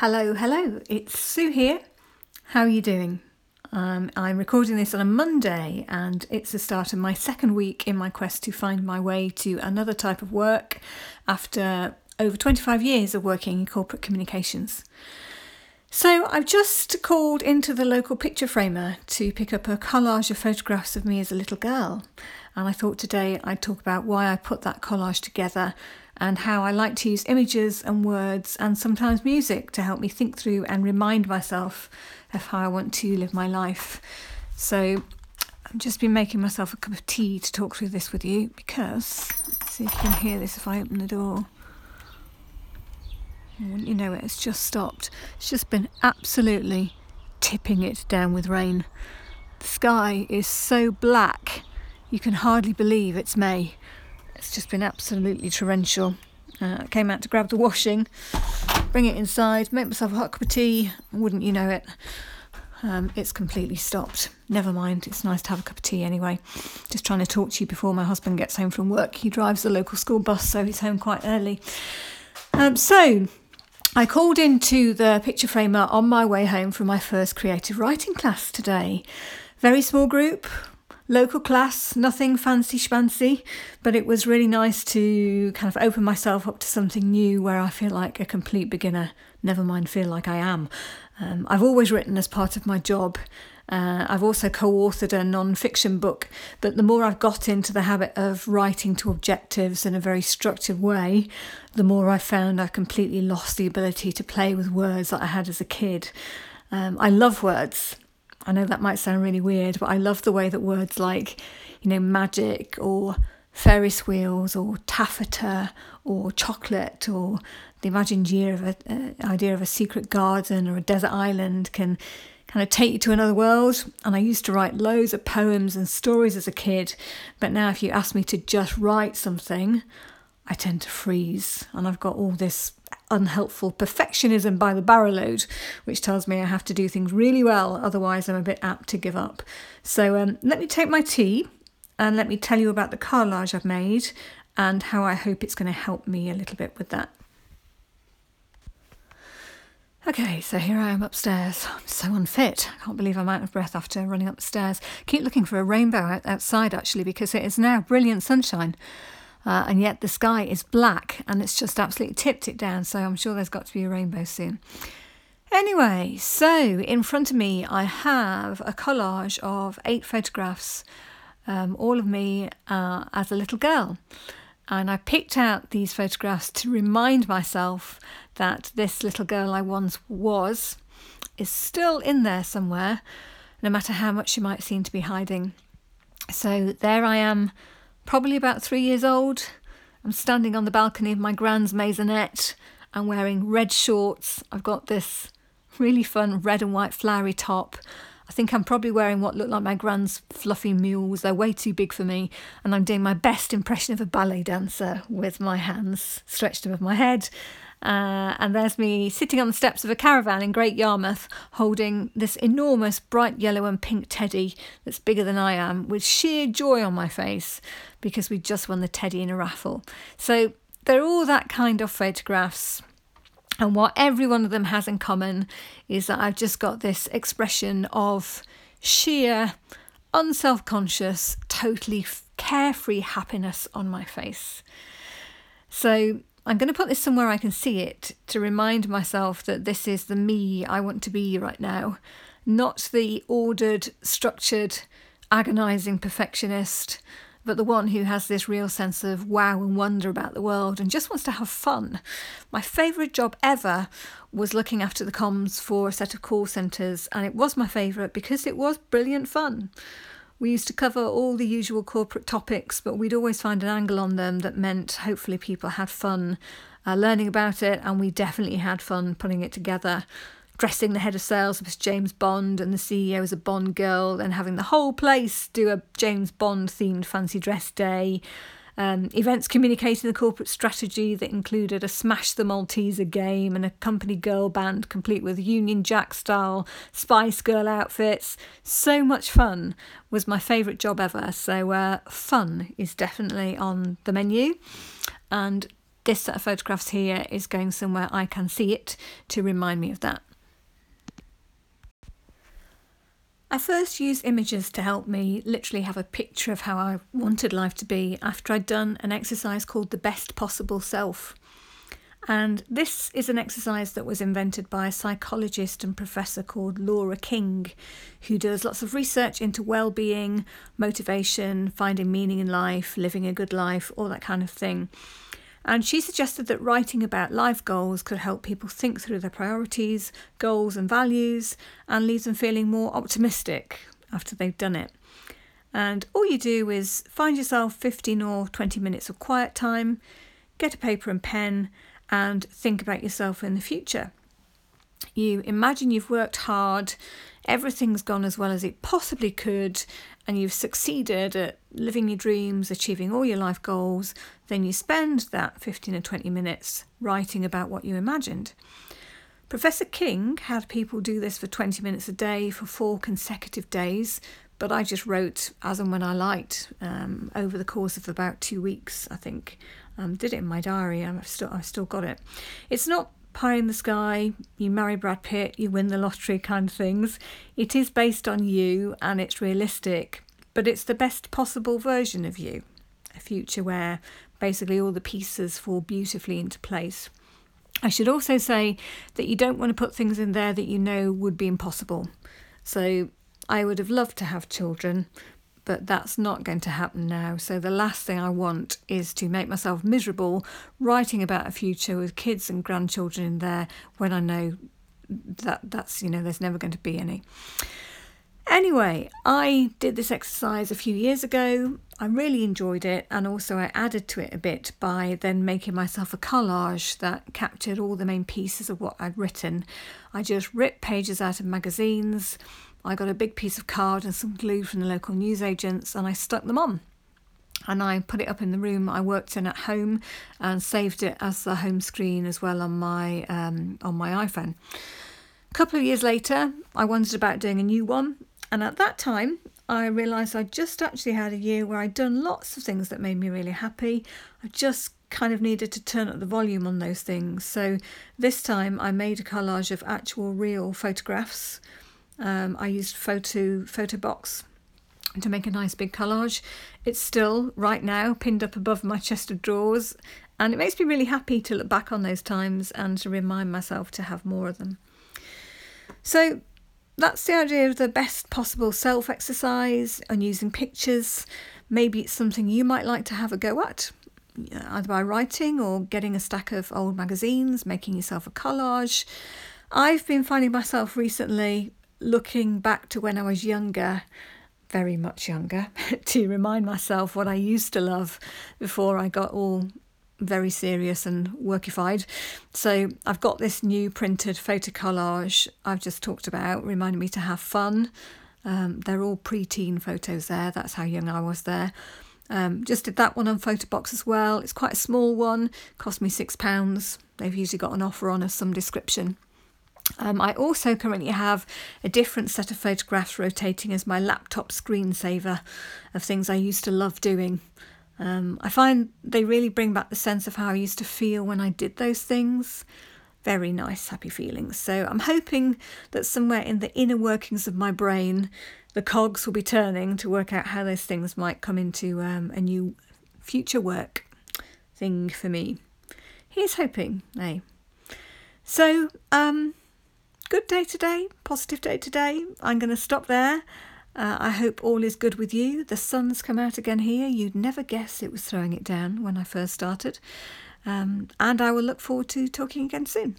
Hello, hello, it's Sue here. How are you doing? Um, I'm recording this on a Monday and it's the start of my second week in my quest to find my way to another type of work after over 25 years of working in corporate communications. So I've just called into the local picture framer to pick up a collage of photographs of me as a little girl. And I thought today I'd talk about why I put that collage together and how I like to use images and words and sometimes music to help me think through and remind myself of how I want to live my life. So I've just been making myself a cup of tea to talk through this with you because, see if you can hear this if I open the door. You know it, it's just stopped. It's just been absolutely tipping it down with rain. The sky is so black, you can hardly believe it's May. It's just been absolutely torrential. Uh, I came out to grab the washing, bring it inside, make myself a hot cup of tea. Wouldn't you know it? Um, it's completely stopped. Never mind, it's nice to have a cup of tea anyway. Just trying to talk to you before my husband gets home from work. He drives the local school bus, so he's home quite early. Um, so, I called into the picture framer on my way home from my first creative writing class today. Very small group, local class, nothing fancy schmancy, but it was really nice to kind of open myself up to something new where I feel like a complete beginner, never mind feel like I am. Um, I've always written as part of my job. Uh, I've also co authored a non fiction book, but the more I've got into the habit of writing to objectives in a very structured way, the more I found I completely lost the ability to play with words that I had as a kid. Um, I love words, I know that might sound really weird, but I love the way that words like, you know, magic or Ferris wheels or taffeta or chocolate or the imagined year of a uh, idea of a secret garden or a desert island can kind of take you to another world. And I used to write loads of poems and stories as a kid, but now if you ask me to just write something, I tend to freeze. And I've got all this unhelpful perfectionism by the barrowload, which tells me I have to do things really well, otherwise, I'm a bit apt to give up. So, um, let me take my tea and let me tell you about the collage I've made and how I hope it's going to help me a little bit with that. Okay, so here I am upstairs. I'm so unfit. I can't believe I'm out of breath after running up the stairs. Keep looking for a rainbow outside actually because it is now brilliant sunshine. Uh, and yet the sky is black and it's just absolutely tipped it down. So I'm sure there's got to be a rainbow soon. Anyway, so in front of me, I have a collage of eight photographs, um, all of me uh, as a little girl. And I picked out these photographs to remind myself that this little girl I once was is still in there somewhere, no matter how much she might seem to be hiding. So there I am probably about three years old. I'm standing on the balcony of my grand's maisonette. I'm wearing red shorts. I've got this really fun red and white flowery top. I think I'm probably wearing what look like my grand's fluffy mules. They're way too big for me. And I'm doing my best impression of a ballet dancer with my hands stretched above my head uh, and there's me sitting on the steps of a caravan in Great Yarmouth holding this enormous bright yellow and pink teddy that's bigger than I am with sheer joy on my face because we just won the teddy in a raffle. So they're all that kind of photographs. And what every one of them has in common is that I've just got this expression of sheer, unself conscious, totally carefree happiness on my face. So I'm going to put this somewhere I can see it to remind myself that this is the me I want to be right now, not the ordered, structured, agonising perfectionist, but the one who has this real sense of wow and wonder about the world and just wants to have fun. My favourite job ever was looking after the comms for a set of call centres, and it was my favourite because it was brilliant fun. We used to cover all the usual corporate topics, but we'd always find an angle on them that meant hopefully people had fun uh, learning about it, and we definitely had fun putting it together. Dressing the head of sales as James Bond and the CEO as a Bond girl, and having the whole place do a James Bond themed fancy dress day. Um, events communicating the corporate strategy that included a Smash the Malteser game and a company girl band complete with Union Jack style Spice Girl outfits. So much fun was my favourite job ever. So, uh, fun is definitely on the menu. And this set of photographs here is going somewhere I can see it to remind me of that. I first used images to help me literally have a picture of how I wanted life to be after I'd done an exercise called the best possible self. And this is an exercise that was invented by a psychologist and professor called Laura King, who does lots of research into well being, motivation, finding meaning in life, living a good life, all that kind of thing. And she suggested that writing about life goals could help people think through their priorities, goals, and values and leave them feeling more optimistic after they've done it. And all you do is find yourself 15 or 20 minutes of quiet time, get a paper and pen, and think about yourself in the future. You imagine you've worked hard, everything's gone as well as it possibly could, and you've succeeded at living your dreams, achieving all your life goals, then you spend that 15 or 20 minutes writing about what you imagined. Professor King had people do this for 20 minutes a day for four consecutive days, but I just wrote as and when I liked um, over the course of about two weeks, I think. Um, did it in my diary, I've still, I've still got it. It's not pie in the sky, you marry Brad Pitt, you win the lottery kind of things. It is based on you and it's realistic, but it's the best possible version of you. A future where basically all the pieces fall beautifully into place. I should also say that you don't want to put things in there that you know would be impossible. So I would have loved to have children, but that's not going to happen now. So the last thing I want is to make myself miserable writing about a future with kids and grandchildren in there when I know that that's you know there's never going to be any. Anyway, I did this exercise a few years ago. I really enjoyed it, and also I added to it a bit by then making myself a collage that captured all the main pieces of what I'd written. I just ripped pages out of magazines, I got a big piece of card and some glue from the local newsagents and I stuck them on. And I put it up in the room I worked in at home and saved it as the home screen as well on my um, on my iPhone. A couple of years later, I wondered about doing a new one, and at that time, I realised I just actually had a year where I'd done lots of things that made me really happy. I just kind of needed to turn up the volume on those things. So this time I made a collage of actual real photographs um, I used photo Photobox to make a nice big collage. It's still right now pinned up above my chest of drawers, and it makes me really happy to look back on those times and to remind myself to have more of them. So that's the idea of the best possible self exercise and using pictures. Maybe it's something you might like to have a go at, either by writing or getting a stack of old magazines, making yourself a collage. I've been finding myself recently looking back to when I was younger, very much younger, to remind myself what I used to love before I got all very serious and workified. So I've got this new printed photo collage I've just talked about, reminding me to have fun. Um, they're all preteen photos there. That's how young I was there. Um, just did that one on Photobox as well. It's quite a small one, cost me six pounds. They've usually got an offer on of some description. Um, I also currently have a different set of photographs rotating as my laptop screensaver of things I used to love doing. Um, I find they really bring back the sense of how I used to feel when I did those things. Very nice, happy feelings. So I'm hoping that somewhere in the inner workings of my brain, the cogs will be turning to work out how those things might come into um, a new future work thing for me. Here's hoping, eh? So, um, good day today, positive day today. I'm going to stop there. Uh, I hope all is good with you. The sun's come out again here. You'd never guess it was throwing it down when I first started. Um, and I will look forward to talking again soon.